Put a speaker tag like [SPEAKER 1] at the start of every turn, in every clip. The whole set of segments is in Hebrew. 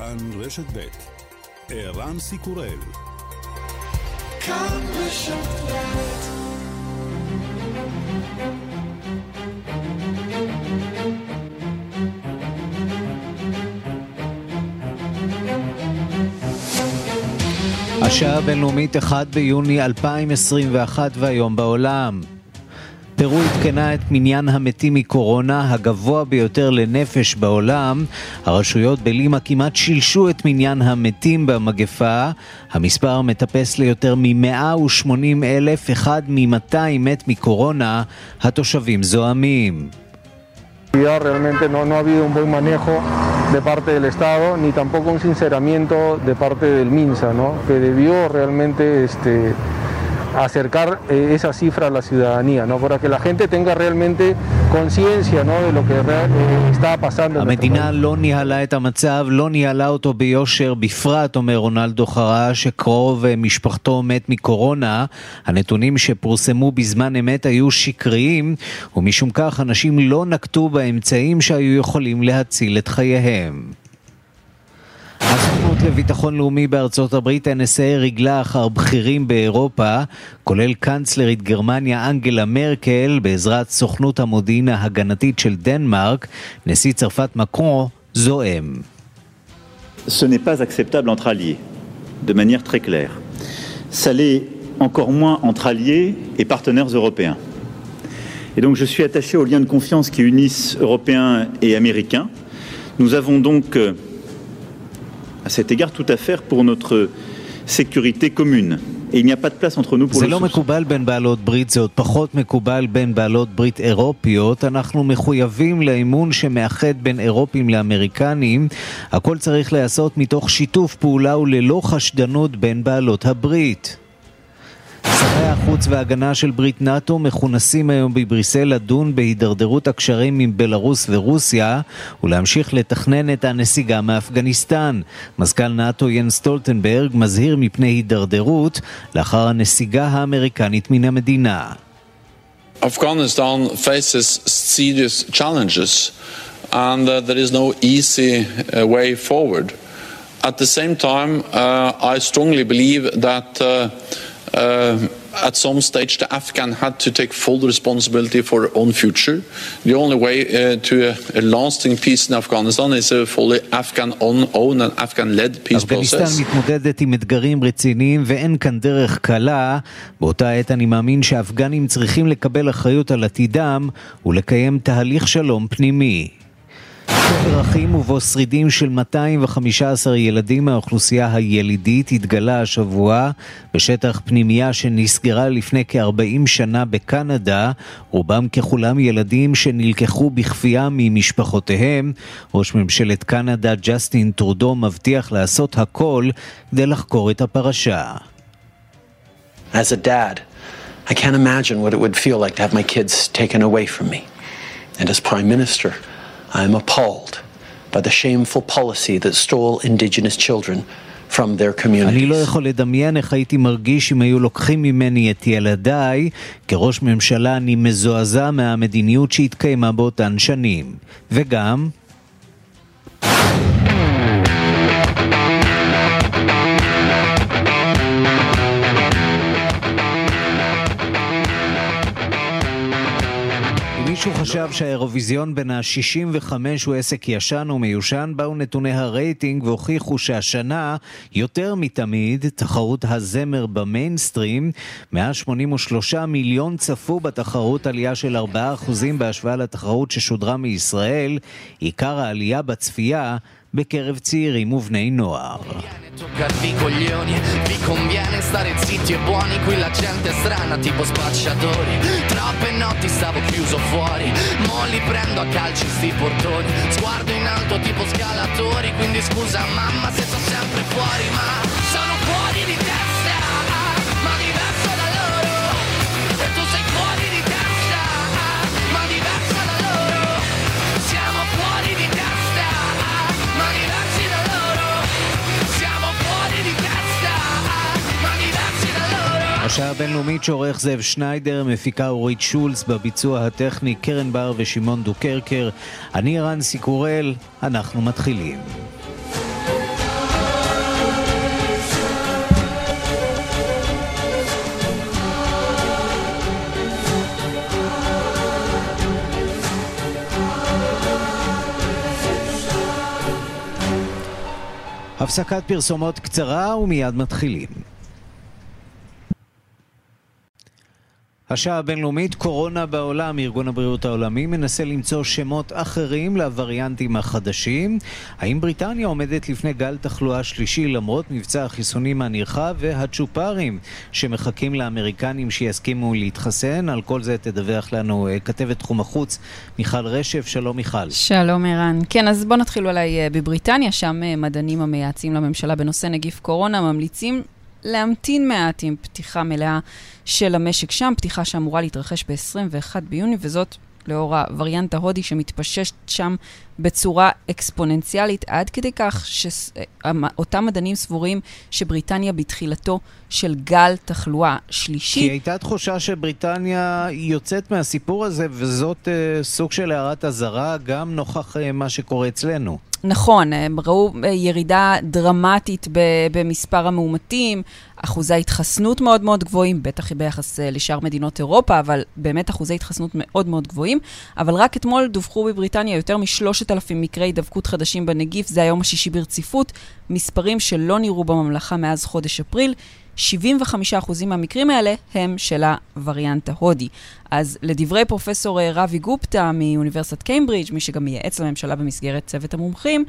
[SPEAKER 1] כאן רשת ב' ערן סיקורל
[SPEAKER 2] כאן רשת ב'
[SPEAKER 3] השעה הבינלאומית 1 ביוני 2021 והיום בעולם. פרו עדכנה את מניין המתים מקורונה הגבוה ביותר לנפש בעולם. הרשויות בלימה כמעט שילשו את מניין המתים במגפה. המספר מטפס ליותר מ-180 אלף, אחד מ-200 מת מקורונה. התושבים זועמים.
[SPEAKER 4] Realmente no, no ha habido un buen manejo de parte del Estado ni tampoco un sinceramiento de parte del MINSA, ¿no? que debió realmente este, acercar eh, esa cifra a la ciudadanía, ¿no? para que la gente tenga realmente conciencia ¿no? de lo que real, eh, está pasando.
[SPEAKER 3] המדינה לא ניהלה את המצב, לא ניהלה אותו ביושר, בפרט, אומר רונלדו חרא, שקרוב אה, משפחתו מת מקורונה. הנתונים שפורסמו בזמן אמת היו שקריים, ומשום כך אנשים לא נקטו באמצעים שהיו יכולים להציל את חייהם. הסוכנות לביטחון לאומי בארצות הברית, NSA, ריגלה אחר בכירים באירופה, כולל קנצלרית גרמניה אנגלה מרקל, בעזרת סוכנות המודיעין ההגנתית של דנמרק, נשיא צרפת מקרו זועם.
[SPEAKER 5] Ce n'est pas acceptable entre alliés, de manière très claire. Ça l'est encore moins entre alliés et partenaires européens. Et donc je suis attaché aux liens de confiance qui unissent Européens et Américains. Nous avons donc à cet égard tout à faire pour notre sécurité commune. Et il n'y a pas de place entre nous pour
[SPEAKER 3] זה
[SPEAKER 5] le
[SPEAKER 3] לא. מקובל בין בעלות ברית, זה עוד פחות מקובל בין בעלות ברית אירופיות. אנחנו מחויבים לאמון שמאחד בין אירופים לאמריקנים. הכל צריך להיעשות מתוך שיתוף פעולה וללא חשדנות בין בעלות הברית. שרי החוץ וההגנה של ברית נאט"ו מכונסים היום בבריסל לדון בהידרדרות הקשרים עם בלארוס ורוסיה ולהמשיך לתכנן את הנסיגה מאפגניסטן. מזכ"ל נאט"ו ין סטולטנברג מזהיר מפני הידרדרות לאחר הנסיגה האמריקנית מן המדינה.
[SPEAKER 6] Afghanistan challenges and uh, there is no easy uh, way forward. At the same time, uh, I strongly believe that uh, uh, at some stage the Afghan had to take full responsibility for their own future. The only way uh, to a, a lasting peace in Afghanistan is a fully Afghan-owned and Afghan-led peace
[SPEAKER 3] אפגניסטן
[SPEAKER 6] process.
[SPEAKER 3] מתמודדת עם אתגרים רציניים ואין כאן דרך קלה. באותה עת אני מאמין שהאפגנים צריכים לקבל אחריות על עתידם ולקיים תהליך שלום פנימי. ספר אחים ובו שרידים של 215 ילדים מהאוכלוסייה הילידית התגלה השבוע בשטח פנימייה שנסגרה לפני כ-40 שנה בקנדה, רובם ככולם ילדים שנלקחו בכפייה ממשפחותיהם. ראש ממשלת קנדה ג'סטין טרודו מבטיח לעשות הכל כדי לחקור את הפרשה.
[SPEAKER 7] As a dad, I can't imagine what it would feel like to have my kids taken away from me. And as Prime Minister, I am appalled by the shameful policy that stole Indigenous children from their
[SPEAKER 3] אני
[SPEAKER 7] communities.
[SPEAKER 3] לא יכול לדמיין איך הייתי מרגיש אם היו לוקחים ממני את ילדיי. כראש ממשלה אני מזועזע מהמדיניות שהתקיימה באותן שנים. וגם, מישהו חשב שהאירוויזיון בין ה-65 הוא עסק ישן ומיושן, באו נתוני הרייטינג והוכיחו שהשנה, יותר מתמיד, תחרות הזמר במיינסטרים, 183 מיליון צפו בתחרות, עלייה של 4% בהשוואה לתחרות ששודרה מישראל, עיקר העלייה בצפייה בקרב צעירים ובני נוער.
[SPEAKER 8] Toccarvi i coglioni, vi conviene stare zitti e buoni, qui la gente è strana tipo spacciatori. Troppe notti stavo chiuso fuori, mo li prendo a calci sti portoni. Sguardo in alto tipo scalatori, quindi scusa mamma se sto sempre fuori, ma sono
[SPEAKER 3] השעה הבינלאומית שעורך זאב שניידר, מפיקה אורית שולץ, בביצוע הטכני קרן בר ושמעון דו קרקר. אני רן סיקורל, אנחנו מתחילים. הפסקת פרסומות קצרה ומיד מתחילים. השעה הבינלאומית, קורונה בעולם, ארגון הבריאות העולמי מנסה למצוא שמות אחרים לווריאנטים החדשים. האם בריטניה עומדת לפני גל תחלואה שלישי למרות מבצע החיסונים הנרחב והצ'ופרים שמחכים לאמריקנים שיסכימו להתחסן? על כל זה תדווח לנו אה, כתבת תחום החוץ מיכל רשף. שלום מיכל.
[SPEAKER 9] שלום ערן. כן, אז בואו נתחיל אולי אה, בבריטניה, שם אה, מדענים המייעצים לממשלה בנושא נגיף קורונה ממליצים להמתין מעט עם פתיחה מלאה של המשק שם, פתיחה שאמורה להתרחש ב-21 ביוני, וזאת לאור הווריאנט ההודי שמתפשש שם בצורה אקספוננציאלית, עד כדי כך שאותם מדענים סבורים שבריטניה בתחילתו של גל תחלואה שלישי.
[SPEAKER 3] כי הייתה תחושה שבריטניה יוצאת מהסיפור הזה, וזאת uh, סוג של הערת אזהרה גם נוכח uh, מה שקורה אצלנו.
[SPEAKER 9] נכון, הם ראו אה, ירידה דרמטית במספר המאומתים, אחוזי התחסנות מאוד מאוד גבוהים, בטח ביחס אה, לשאר מדינות אירופה, אבל באמת אחוזי התחסנות מאוד מאוד גבוהים. אבל רק אתמול דווחו בבריטניה יותר משלושת אלפים מקרי הידבקות חדשים בנגיף, זה היום השישי ברציפות, מספרים שלא נראו בממלכה מאז חודש אפריל. 75% מהמקרים האלה הם של הווריאנט ההודי. אז לדברי פרופסור אה, רבי גופטה מאוניברסיטת קיימברידג', מי שגם מייעץ לממשלה במסגרת צוות המומחים,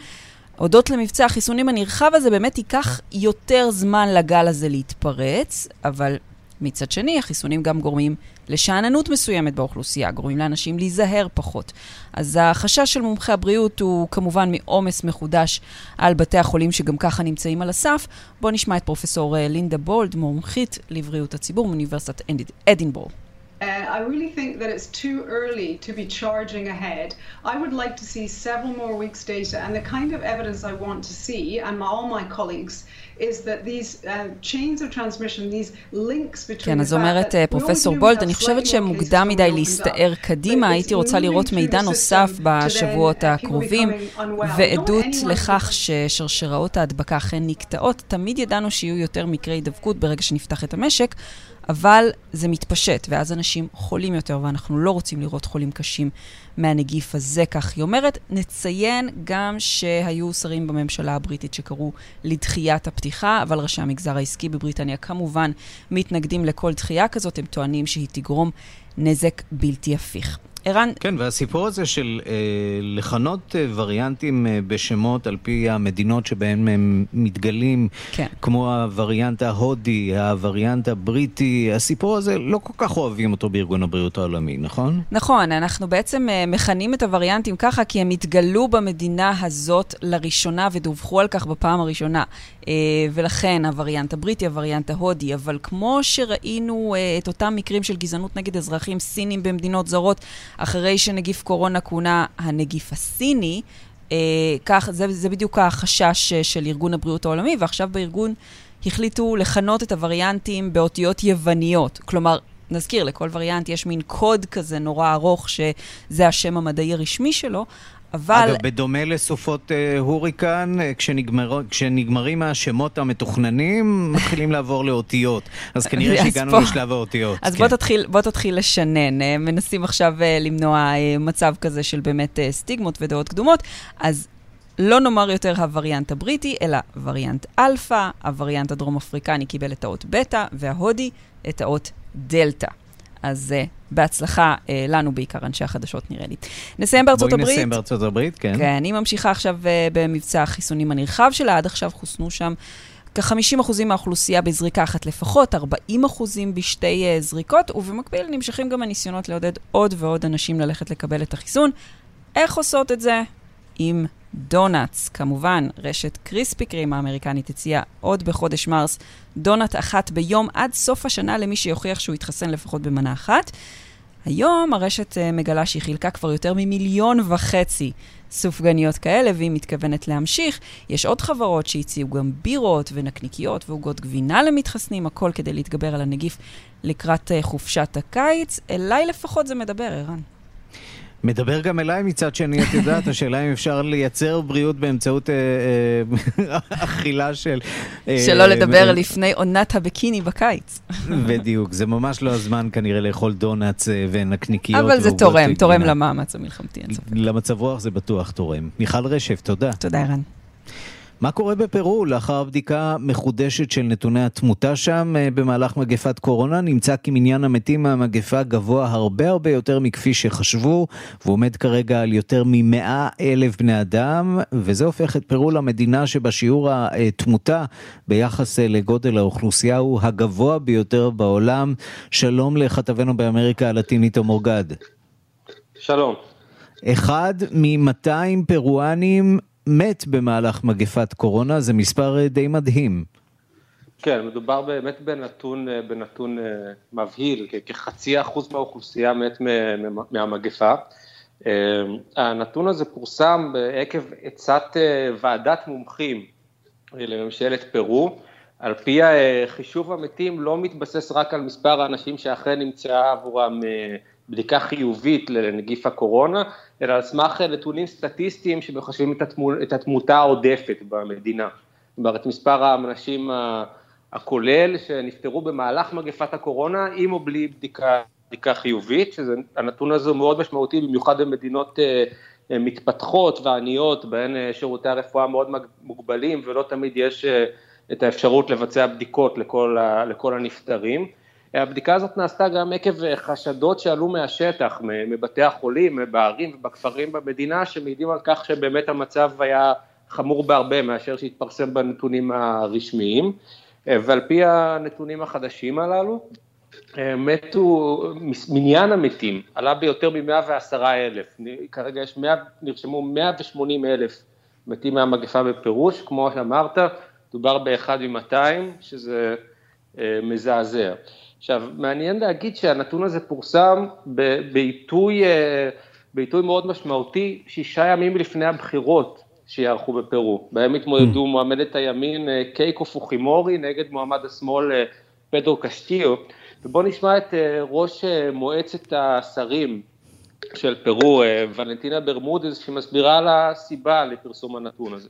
[SPEAKER 9] הודות למבצע החיסונים הנרחב הזה, באמת ייקח יותר זמן לגל הזה להתפרץ, אבל מצד שני, החיסונים גם גורמים לשאננות מסוימת באוכלוסייה, גורמים לאנשים להיזהר פחות. אז החשש של מומחי הבריאות הוא כמובן מעומס מחודש על בתי החולים שגם ככה נמצאים על הסף. בואו נשמע את פרופסור אה, לינדה בולד, מומחית לבריאות הציבור מאוניברסיטת אדינבורו. Uh, I really think that it's too early to be charging ahead. I would like to see several more weeks' data, and the kind of evidence I want to see, and my, all my colleagues, is that these uh, chains of transmission, these links between... כן, אז אומרת פרופסור בולד, אני חושבת שמוקדם מדי להסתער קדימה, הייתי רוצה לראות מידע נוסף בשבועות הקרובים, ועדות לכך ששרשראות ההדבקה אכן נקטעות. תמיד ידענו שיהיו יותר מקרי הידבקות ברגע שנפתח את המשק. אבל זה מתפשט, ואז אנשים חולים יותר, ואנחנו לא רוצים לראות חולים קשים מהנגיף הזה, כך היא אומרת. נציין גם שהיו שרים בממשלה הבריטית שקראו לדחיית הפתיחה, אבל ראשי המגזר העסקי בבריטניה כמובן מתנגדים לכל דחייה כזאת, הם טוענים שהיא תגרום נזק בלתי הפיך.
[SPEAKER 3] ערן... כן, והסיפור הזה של אה, לכנות אה, וריאנטים אה, בשמות על פי המדינות שבהן הם מתגלים, כן. כמו הווריאנט ההודי, הווריאנט הבריטי, הסיפור הזה, לא כל כך אוהבים אותו בארגון הבריאות העולמי, נכון?
[SPEAKER 9] נכון, אנחנו בעצם אה, מכנים את הווריאנטים ככה כי הם התגלו במדינה הזאת לראשונה ודווחו על כך בפעם הראשונה. אה, ולכן הווריאנט הבריטי, הווריאנט ההודי, אבל כמו שראינו אה, את אותם מקרים של גזענות נגד אזרחים סינים במדינות זרות, אחרי שנגיף קורונה כונה הנגיף הסיני, אה, כך, זה, זה בדיוק החשש של ארגון הבריאות העולמי, ועכשיו בארגון החליטו לכנות את הווריאנטים באותיות יווניות. כלומר, נזכיר, לכל וריאנט יש מין קוד כזה נורא ארוך, שזה השם המדעי הרשמי שלו, אבל...
[SPEAKER 3] אגב, בדומה לסופות אה, הוריקן, אה, כשנגמר, כשנגמרים השמות המתוכננים, מתחילים לעבור לאותיות. אז כנראה שהגענו פה... לשלב האותיות.
[SPEAKER 9] אז כן. בוא, תתחיל, בוא תתחיל לשנן. אה, מנסים עכשיו אה, למנוע אה, מצב כזה של באמת אה, סטיגמות ודעות קדומות. אז לא נאמר יותר הווריאנט הבריטי, אלא וריאנט אלפא, הווריאנט הדרום-אפריקני קיבל את האות בטא, וההודי את האות דלתא. אז אה, בהצלחה אה, לנו בעיקר, אנשי החדשות נראה לי. נסיים בארצות
[SPEAKER 3] בואי
[SPEAKER 9] הברית.
[SPEAKER 3] בואי נסיים בארצות הברית, כן.
[SPEAKER 9] כן, היא ממשיכה עכשיו אה, במבצע החיסונים הנרחב שלה, עד עכשיו חוסנו שם כ-50% מהאוכלוסייה בזריקה אחת לפחות, 40% בשתי uh, זריקות, ובמקביל נמשכים גם הניסיונות לעודד עוד ועוד אנשים ללכת לקבל את החיסון. איך עושות את זה? עם דונלדס, כמובן, רשת קריספי קרים האמריקנית הציעה עוד בחודש מרס דונלד אחת ביום עד סוף השנה למי שיוכיח שהוא יתחסן לפחות במנה אחת. היום הרשת uh, מגלה שהיא חילקה כבר יותר ממיליון וחצי סופגניות כאלה, והיא מתכוונת להמשיך. יש עוד חברות שהציעו גם בירות ונקניקיות ועוגות גבינה למתחסנים, הכל כדי להתגבר על הנגיף לקראת uh, חופשת הקיץ. אליי לפחות זה מדבר, ערן.
[SPEAKER 3] מדבר גם אליי מצד שני, את יודעת, השאלה אם אפשר לייצר בריאות באמצעות אה, אה, אכילה של...
[SPEAKER 9] אה, שלא לדבר לפני עונת הביקיני בקיץ.
[SPEAKER 3] בדיוק, זה ממש לא הזמן כנראה לאכול דונלדס ונקניקיות.
[SPEAKER 9] אבל זה תורם, תורם למאמץ המלחמתי, אין ספק.
[SPEAKER 3] למצב רוח זה בטוח תורם. מיכל רשף, תודה.
[SPEAKER 9] תודה, ערן.
[SPEAKER 3] מה קורה בפרו לאחר בדיקה מחודשת של נתוני התמותה שם אה, במהלך מגפת קורונה? נמצא כי מניין המתים מהמגפה גבוה הרבה הרבה יותר מכפי שחשבו, והוא עומד כרגע על יותר מ-100 אלף בני אדם, וזה הופך את פרו למדינה שבה שיעור התמותה ביחס אה, לגודל האוכלוסייה הוא הגבוה ביותר בעולם. שלום לכתבנו באמריקה הלטינית עמור גד.
[SPEAKER 10] שלום.
[SPEAKER 3] אחד מ-200 פרואנים מת במהלך מגפת קורונה, זה מספר אה, די מדהים.
[SPEAKER 10] כן, מדובר באמת בנתון, אה, בנתון אה, מבהיל, כחצי אחוז מהאוכלוסייה מת מהמגפה. הנתון הזה פורסם עקב עצת ועדת מומחים לממשלת פרו, על פי חישוב המתים לא מתבסס רק על מספר האנשים שאכן נמצאה עבורם בדיקה חיובית לנגיף הקורונה, אלא על סמך נתונים סטטיסטיים שמחשבים את התמותה העודפת במדינה. זאת אומרת, מספר האנשים הכולל שנפטרו במהלך מגפת הקורונה, עם או בלי בדיקה, בדיקה חיובית, שהנתון הזה הוא מאוד משמעותי, במיוחד במדינות אה, אה, מתפתחות ועניות, בהן אה, שירותי הרפואה מאוד מוגבלים ולא תמיד יש את האפשרות לבצע בדיקות לכל, לכל הנפטרים. הבדיקה הזאת נעשתה גם עקב חשדות שעלו מהשטח, מבתי החולים, בערים ובכפרים במדינה, שמעידים על כך שבאמת המצב היה חמור בהרבה מאשר שהתפרסם בנתונים הרשמיים. ועל פי הנתונים החדשים הללו, מתו, מניין המתים עלה ביותר מ-110 אלף, כרגע יש 100, נרשמו 180 אלף מתים מהמגפה בפירוש, כמו שאמרת, דובר באחד מ-200, שזה אה, מזעזע. עכשיו, מעניין להגיד שהנתון הזה פורסם בעיתוי, אה, בעיתוי מאוד משמעותי, שישה ימים לפני הבחירות שיערכו בפרו, בהם התמודדו mm. מועמדת הימין אה, קייקו פוחימורי נגד מועמד השמאל אה, פדרו קשטיו, ובואו נשמע את ראש מועצת השרים של פרו, ולנטינה ברמודז, שמסבירה על הסיבה לפרסום הנתון הזה.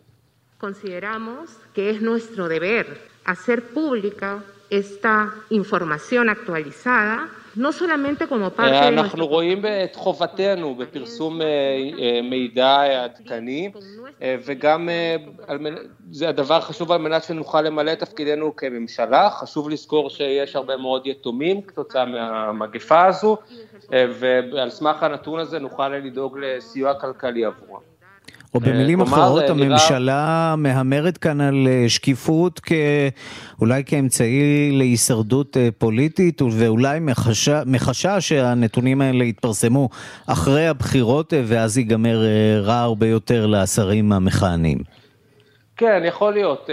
[SPEAKER 11] Consideramos que es nuestro deber hacer pública esta información actualizada, no solamente como parte de
[SPEAKER 10] אנחנו רואים את חובתנו בפרסום מידע עדכני, וגם זה הדבר חשוב על מנת שנוכל למלא את תפקידנו כממשלה, חשוב לזכור שיש הרבה מאוד יתומים כתוצאה מהמגפה הזו, ועל סמך הנתון הזה נוכל לדאוג לסיוע כלכלי עבורם.
[SPEAKER 3] או במילים אחרות, הממשלה מהמרת כאן על אה, שקיפות אולי כאמצעי להישרדות אה, פוליטית, ואולי מחשש שהנתונים האלה יתפרסמו אחרי הבחירות, אה, ואז ייגמר רע הרבה יותר לשרים המכהנים.
[SPEAKER 10] כן, יכול להיות.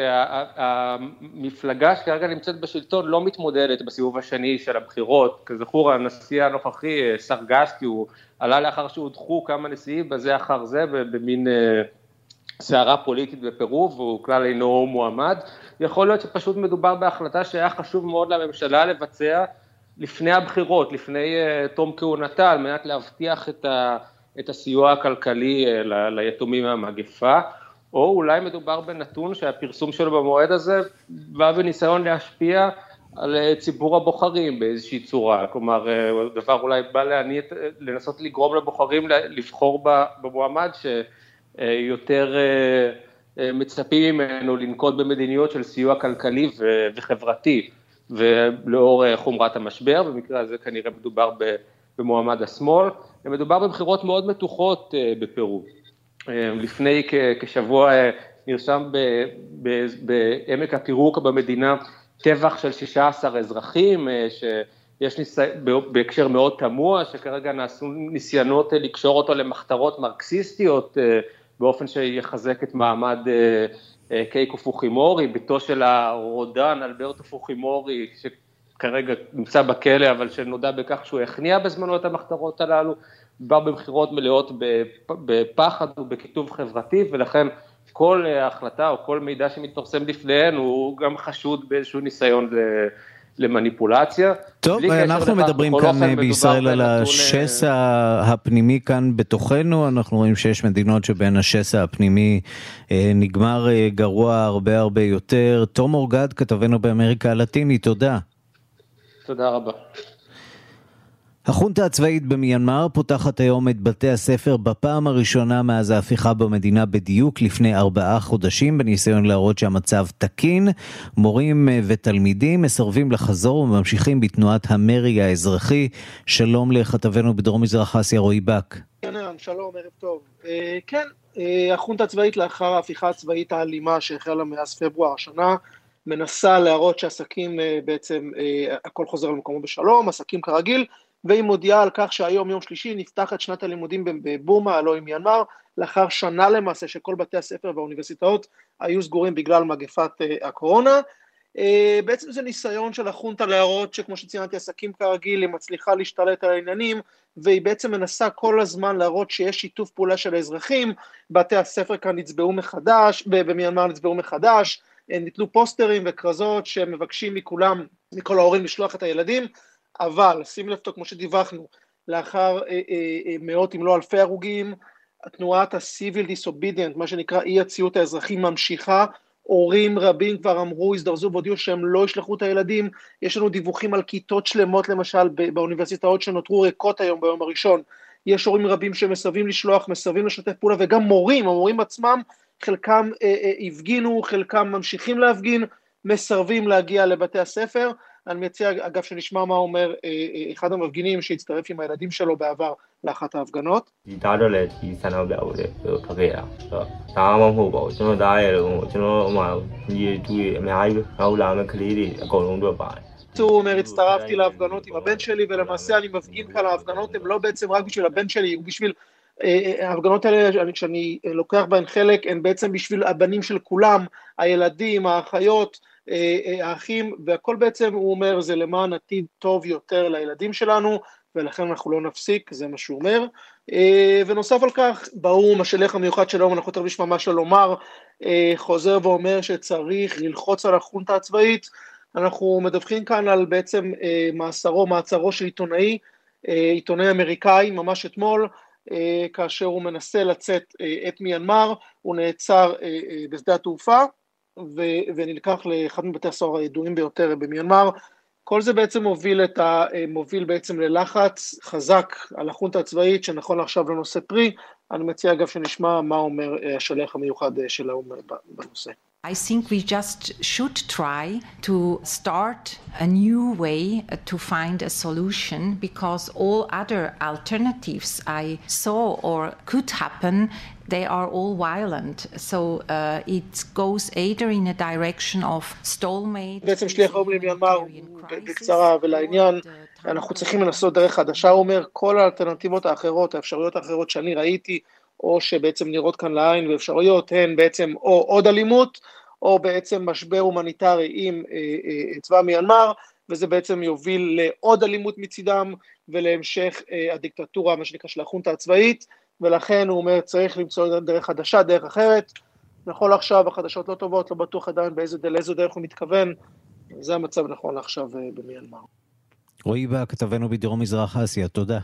[SPEAKER 10] המפלגה שכרגע נמצאת בשלטון לא מתמודדת בסיבוב השני של הבחירות. כזכור, הנשיא הנוכחי, סרגסקי, הוא עלה לאחר שהודחו כמה נשיאים בזה אחר זה, במין אה, סערה פוליטית בפרו, והוא כלל אינו מועמד. יכול להיות שפשוט מדובר בהחלטה שהיה חשוב מאוד לממשלה לבצע לפני הבחירות, לפני אה, תום כהונתה, על מנת להבטיח את, ה, את הסיוע הכלכלי אה, ליתומים מהמגפה. או אולי מדובר בנתון שהפרסום שלו במועד הזה בא בניסיון להשפיע על אה, ציבור הבוחרים באיזושהי צורה, כלומר דבר אולי בא להניע, לנסות לגרום לבוחרים לבחור במועמד שיותר אה, מצפים ממנו לנקוט במדיניות של סיוע כלכלי וחברתי ולאור חומרת המשבר, במקרה הזה כנראה מדובר במועמד השמאל, ומדובר בבחירות מאוד מתוחות אה, בפרו. לפני כשבוע נרשם בעמק הפירוק במדינה טבח של 16 אזרחים, אה, שיש ניס... בהקשר מאוד תמוה, שכרגע נעשו ניסיונות אה, לקשור אותו למחתרות מרקסיסטיות, אה, באופן שיחזק את מעמד קייקו פוחימורי, בתו של הרודן אלברטו פוחימורי, שכרגע נמצא בכלא, אבל שנודע בכך שהוא הכניע בזמנו את המחתרות הללו, מדובר במכירות מלאות בפחד ובקיטוב חברתי, ולכן כל אה, החלטה או כל מידע שמתפרסם לפניהן הוא גם חשוד באיזשהו ניסיון למניפולציה.
[SPEAKER 3] טוב, אנחנו מדברים כאן אה, בישראל על אה, השסע הפנימי כאן בתוכנו, אנחנו רואים שיש מדינות שבהן השסע הפנימי נגמר גרוע הרבה הרבה יותר. תום אורגד, כתבנו באמריקה הלטינית, תודה.
[SPEAKER 10] תודה רבה.
[SPEAKER 3] החונטה הצבאית במיינמר פותחת היום את בתי הספר בפעם הראשונה מאז ההפיכה במדינה בדיוק לפני ארבעה חודשים בניסיון להראות שהמצב תקין. מורים ותלמידים מסרבים לחזור וממשיכים בתנועת המרי האזרחי. שלום לכתבנו בדרום מזרח אסיה רועי.
[SPEAKER 12] כן, שלום, ערב טוב. אה, כן, אה, החונטה הצבאית לאחר ההפיכה הצבאית האלימה שהחלה מאז פברואר השנה מנסה להראות שעסקים אה, בעצם הכל חוזר למקומו בשלום, עסקים כרגיל. והיא מודיעה על כך שהיום, יום שלישי, נפתחת שנת הלימודים בבורמה, הלא עם מיינמר, לאחר שנה למעשה שכל בתי הספר והאוניברסיטאות היו סגורים בגלל מגפת אה, הקורונה. אה, בעצם זה ניסיון של החונטה להראות שכמו שציינתי, עסקים כרגיל, היא מצליחה להשתלט על העניינים, והיא בעצם מנסה כל הזמן להראות שיש שיתוף פעולה של האזרחים, בתי הספר כאן נצבעו מחדש, במיינמר נצבעו מחדש, אה, ניתנו פוסטרים וכרזות שמבקשים מכולם, מכל ההורים לשלוח את הילדים, אבל שים לב טוב, כמו שדיווחנו, לאחר אה, אה, אה, מאות אם לא אלפי הרוגים, תנועת ה-Civil Disobedient, מה שנקרא אי הציות האזרחי ממשיכה, הורים רבים כבר אמרו, הזדרזו והודיעו שהם לא ישלחו את הילדים, יש לנו דיווחים על כיתות שלמות למשל באוניברסיטאות שנותרו ריקות היום ביום הראשון, יש הורים רבים שמסרבים לשלוח, מסרבים לשתף פעולה וגם מורים, המורים עצמם, חלקם אה, אה, הפגינו, חלקם ממשיכים להפגין, מסרבים להגיע לבתי הספר. אני מציע אגב שנשמע מה אומר אה, אה אחד המפגינים שהצטרף עם הילדים שלו בעבר לאחת ההפגנות. הוא אומר הצטרפתי להפגנות עם הבן שלי ולמעשה אני מפגין כאן ההפגנות הן לא בעצם רק בשביל הבן שלי, הוא בשביל ההפגנות האלה, שאני לוקח בהן חלק, הן בעצם בשביל הבנים של כולם, הילדים, האחיות, אה, אה, האחים, והכל בעצם, הוא אומר, זה למען עתיד טוב יותר לילדים שלנו, ולכן אנחנו לא נפסיק, זה מה שהוא אומר. אה, ונוסף על כך, באו"ם, השליח המיוחד של האו"ם, אנחנו תכף נשמע שלא לומר, חוזר ואומר שצריך ללחוץ על החונטה הצבאית. אנחנו מדווחים כאן על בעצם מאסרו, מעצרו של עיתונאי, עיתונאי אמריקאי, ממש אתמול, כאשר הוא מנסה לצאת את מיינמר, הוא נעצר בשדה התעופה. ונלקח לאחד מבתי הסוהר הידועים ביותר במיינמר. כל זה בעצם מוביל, ה, מוביל בעצם ללחץ חזק על החונטה הצבאית שנכון לעכשיו לא נושא פרי. אני מציע אגב שנשמע מה אומר השליח המיוחד של האו"ם בנושא.
[SPEAKER 13] I think we just should try to start a new way to find a solution because all other alternatives I saw or could happen they are all violent. So uh, it goes either in a direction of stalemate.
[SPEAKER 12] בעצם שליח האו"ם למיינמר, בקצרה ולעניין, אנחנו צריכים לנסות דרך חדשה, הוא אומר, כל האלטרנטיבות האחרות, האפשרויות האחרות שאני ראיתי, או שבעצם נראות כאן לעין ואפשרויות הן בעצם או עוד אלימות או בעצם משבר הומניטרי עם אה, אה, צבא מיינמר וזה בעצם יוביל לעוד אלימות מצידם ולהמשך אה, הדיקטטורה מה שנקרא של החונטה הצבאית ולכן הוא אומר צריך למצוא דרך חדשה, דרך אחרת נכון לעכשיו החדשות לא טובות, לא בטוח עדיין באיזה, לאיזו דרך הוא מתכוון זה המצב נכון לעכשיו במיינמר.
[SPEAKER 3] רועי בא כתבנו בדרום מזרח אסיה, תודה.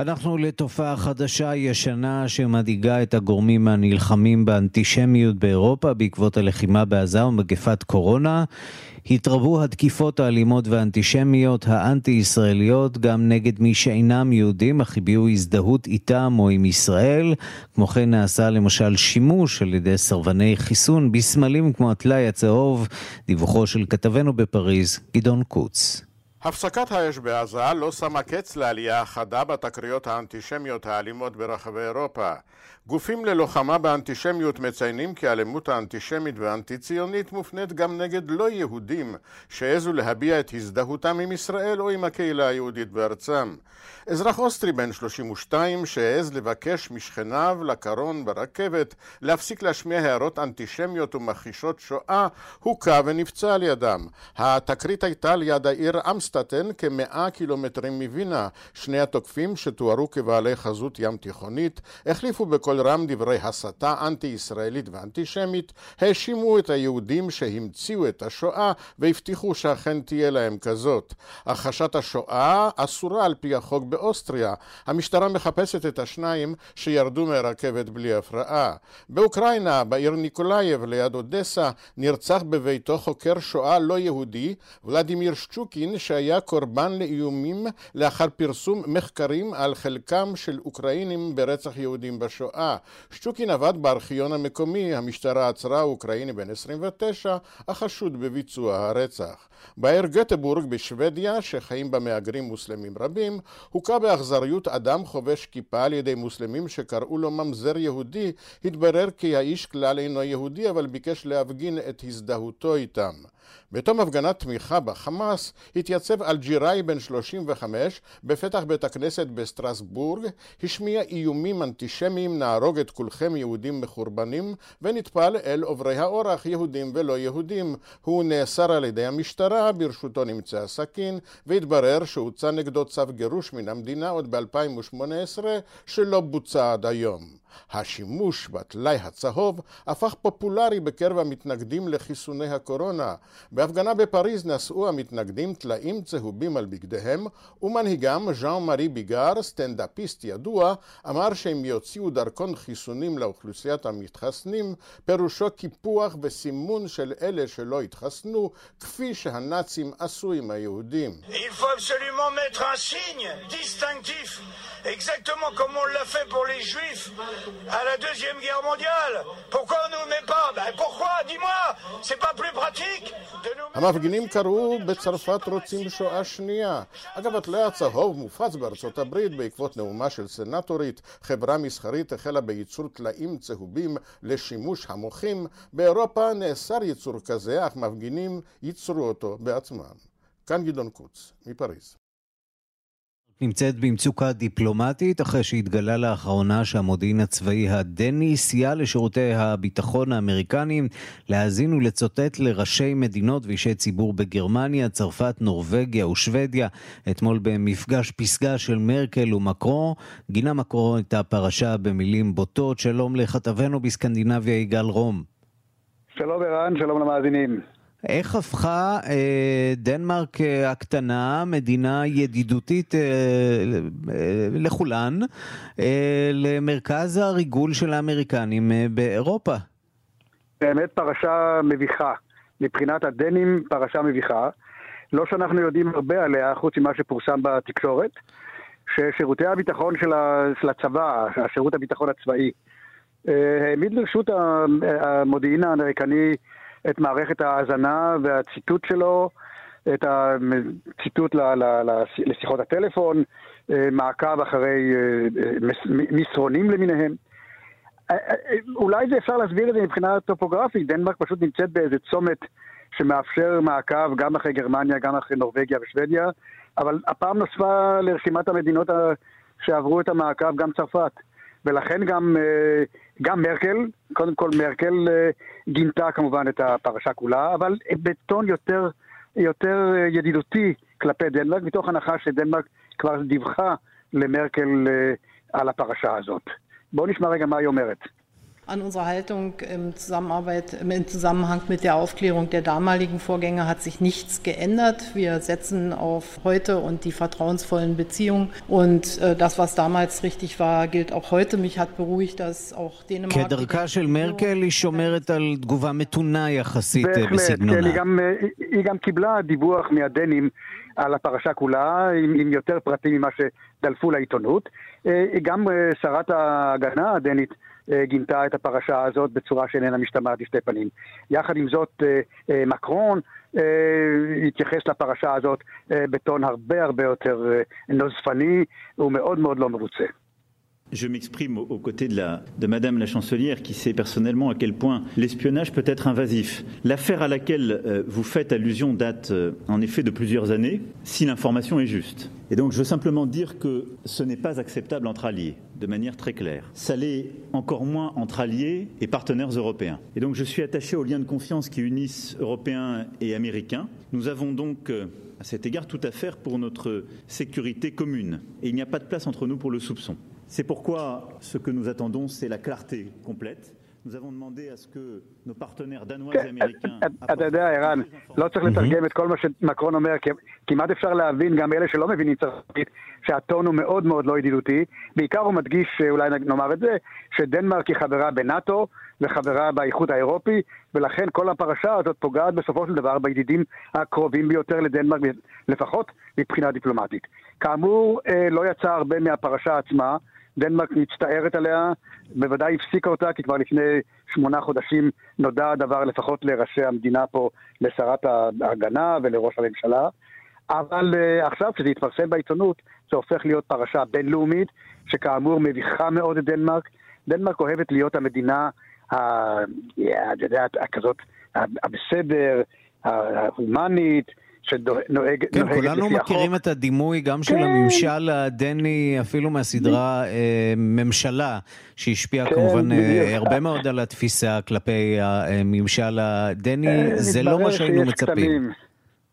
[SPEAKER 3] אנחנו לתופעה חדשה ישנה שמדאיגה את הגורמים הנלחמים באנטישמיות באירופה בעקבות הלחימה בעזה ומגפת קורונה. התרבו התקיפות האלימות והאנטישמיות האנטי-ישראליות גם נגד מי שאינם יהודים אך הביעו הזדהות איתם או עם ישראל. כמו כן נעשה למשל שימוש על ידי סרבני חיסון בסמלים כמו הטלאי הצהוב. דיווחו של כתבנו בפריז, גדעון קוץ.
[SPEAKER 14] הפסקת האש בעזה לא שמה קץ לעלייה החדה בתקריות האנטישמיות האלימות ברחבי אירופה. גופים ללוחמה באנטישמיות מציינים כי האלימות האנטישמית והאנטי-ציונית מופנית גם נגד לא יהודים שהעזו להביע את הזדהותם עם ישראל או עם הקהילה היהודית בארצם. אזרח אוסטרי בן 32 שהעז לבקש משכניו לקרון ברכבת להפסיק להשמיע הערות אנטישמיות ומכחישות שואה, הוכה ונפצע על ידם. התקרית הייתה ליד העיר אמסטטן כמאה קילומטרים מווינה. שני התוקפים שתוארו כבעלי חזות ים תיכונית החליפו בכל בקול רם דברי הסתה אנטי-ישראלית ואנטישמית, האשימו את היהודים שהמציאו את השואה והבטיחו שאכן תהיה להם כזאת. הכחשת השואה אסורה על פי החוק באוסטריה. המשטרה מחפשת את השניים שירדו מהרכבת בלי הפרעה. באוקראינה, בעיר ניקולאייב ליד אודסה, נרצח בביתו חוקר שואה לא יהודי, ולדימיר שצ'וקין, שהיה קורבן לאיומים לאחר פרסום מחקרים על חלקם של אוקראינים ברצח יהודים בשואה. שצ'וקין עבד בארכיון המקומי, המשטרה עצרה אוקראיני בן 29, החשוד בביצוע הרצח. בעיר גטבורג בשוודיה, שחיים בה מהגרים מוסלמים רבים, הוכה באכזריות אדם חובש כיפה על ידי מוסלמים שקראו לו ממזר יהודי, התברר כי האיש כלל אינו יהודי, אבל ביקש להפגין את הזדהותו איתם. בתום הפגנת תמיכה בחמאס התייצב אלג'יראי בן 35 בפתח בית הכנסת בסטרסבורג, השמיע איומים אנטישמיים נהרוג את כולכם יהודים מחורבנים ונטפל אל עוברי האורח יהודים ולא יהודים. הוא נאסר על ידי המשטרה, ברשותו נמצא סכין והתברר שהוצא נגדו צו גירוש מן המדינה עוד ב-2018 שלא בוצע עד היום. השימוש בטלאי הצהוב הפך פופולרי בקרב המתנגדים לחיסוני הקורונה. בהפגנה בפריז נשאו המתנגדים טלאים צהובים על בגדיהם, ומנהיגם, ז'אן מארי ביגר, סטנדאפיסט ידוע, אמר שהם יוציאו דרכון חיסונים לאוכלוסיית המתחסנים, פירושו קיפוח וסימון של אלה שלא התחסנו, כפי שהנאצים עשו עם היהודים.
[SPEAKER 15] exactement comme on l'a fait pour les juifs à la Deuxième Guerre mondiale. Pourquoi on ne met pas ben pourquoi Dis-moi, c'est pas plus pratique
[SPEAKER 14] המפגינים קראו בצרפת רוצים שואה שנייה. אגב, הטלאי הצהוב מופץ בארצות הברית בעקבות נאומה של סנטורית. חברה מסחרית החלה בייצור טלאים צהובים לשימוש המוחים. באירופה נאסר ייצור כזה, אך מפגינים ייצרו אותו בעצמם. כאן גדעון קוץ, מפריז.
[SPEAKER 3] נמצאת במצוקה דיפלומטית אחרי שהתגלה לאחרונה שהמודיעין הצבאי הדני סייע לשירותי הביטחון האמריקניים להאזין ולצוטט לראשי מדינות ואישי ציבור בגרמניה, צרפת, נורבגיה ושוודיה. אתמול במפגש פסגה של מרקל ומקרו, גינה מקרו את הפרשה במילים בוטות. שלום לכתבנו בסקנדינביה יגאל רום.
[SPEAKER 16] שלום ערן, שלום למאזינים.
[SPEAKER 3] איך הפכה אה, דנמרק אה, הקטנה, מדינה ידידותית אה, אה, לכולן, אה, למרכז הריגול של האמריקנים אה, באירופה?
[SPEAKER 16] באמת פרשה מביכה. מבחינת הדנים פרשה מביכה. לא שאנחנו יודעים הרבה עליה, חוץ ממה שפורסם בתקשורת, ששירותי הביטחון של הצבא, השירות הביטחון הצבאי, אה, העמיד לרשות המודיעין האמריקני את מערכת ההאזנה והציטוט שלו, את הציטוט לשיחות הטלפון, אה, מעקב אחרי אה, אה, מסרונים למיניהם. אולי זה אפשר להסביר את זה מבחינה טופוגרפית, דנמרק פשוט נמצאת באיזה צומת שמאפשר מעקב גם אחרי גרמניה, גם אחרי נורבגיה ושוודיה, אבל הפעם נוספה לרשימת המדינות שעברו את המעקב גם צרפת. ולכן גם, אה, גם מרקל, קודם כל מרקל אה, גינתה כמובן את הפרשה כולה, אבל בטון יותר, יותר אה, ידידותי כלפי דנמרק, מתוך הנחה שדנמרק כבר דיווחה למרקל על הפרשה הזאת. בואו נשמע רגע מה היא אומרת.
[SPEAKER 17] an unserer Haltung im, Zusammenarbeit, im Zusammenhang mit der Aufklärung der damaligen Vorgänge hat sich nichts geändert. Wir setzen auf heute und die vertrauensvollen Beziehungen. Und äh, das, was damals richtig war, gilt auch heute. Mich hat beruhigt, dass auch דנמרק...
[SPEAKER 3] כדרכה של מרקל היא שומרת על תגובה מתונה יחסית בסגנונה.
[SPEAKER 16] בהחלט, כן, היא גם, היא גם קיבלה דיווח מהדנים על הפרשה כולה, עם, עם יותר פרטים ממה שדלפו לעיתונות. גם שרת ההגנה הדנית גינתה את הפרשה הזאת בצורה שאיננה משתמעת לשתי פנים. יחד עם זאת, מקרון התייחס לפרשה הזאת בטון הרבה הרבה יותר נוזפני, הוא מאוד מאוד לא מרוצה.
[SPEAKER 5] Je m'exprime aux côtés de, la, de Madame la chancelière qui sait personnellement à quel point l'espionnage peut être invasif. L'affaire à laquelle euh, vous faites allusion date euh, en effet de plusieurs années, si l'information est juste. Et donc je veux simplement dire que ce n'est pas acceptable entre alliés, de manière très claire. Ça l'est encore moins entre alliés et partenaires européens. Et donc je suis attaché aux liens de confiance qui unissent Européens et Américains. Nous avons donc euh, à cet égard tout à faire pour notre sécurité commune. Et il n'y a pas de place entre nous pour le soupçon. C'est pourquoi ce que nous attendons, c'est la clarté complète. Nous avons demandé à ce que nos partenaires danois ואמריקאים...
[SPEAKER 16] אתה יודע, ערן, לא צריך לתרגם את כל מה שמקרון אומר, כי כמעט אפשר להבין, גם אלה שלא מבינים צרפתית, שהטון הוא מאוד מאוד לא ידידותי. בעיקר הוא מדגיש, אולי נאמר את זה, שדנמרק היא חברה בנאט"ו וחברה באיחוד האירופי, ולכן כל הפרשה הזאת פוגעת בסופו של דבר בידידים הקרובים ביותר לדנמרק, לפחות מבחינה דיפלומטית. כאמור, לא יצא הרבה מהפרשה עצמה. דנמרק מצטערת עליה, בוודאי הפסיקה אותה, כי כבר לפני שמונה חודשים נודע הדבר לפחות לראשי המדינה פה, לשרת ההגנה ולראש הממשלה. אבל uh, עכשיו, כשזה יתפרסם בעיתונות, זה הופך להיות פרשה בינלאומית, שכאמור מביכה מאוד את דנמרק. דנמרק אוהבת להיות המדינה, את יודעת, כזאת, הבסדר, ההומנית, שנוהג...
[SPEAKER 3] כן, כולנו מכירים החוק. את הדימוי גם של כן. הממשל הדני, אפילו מהסדרה אה, ממשלה, שהשפיעה כן, כמובן אה, הרבה מאוד על התפיסה כלפי הממשל הדני, אה, זה לא מה שהיינו מצפים.
[SPEAKER 16] כתמים.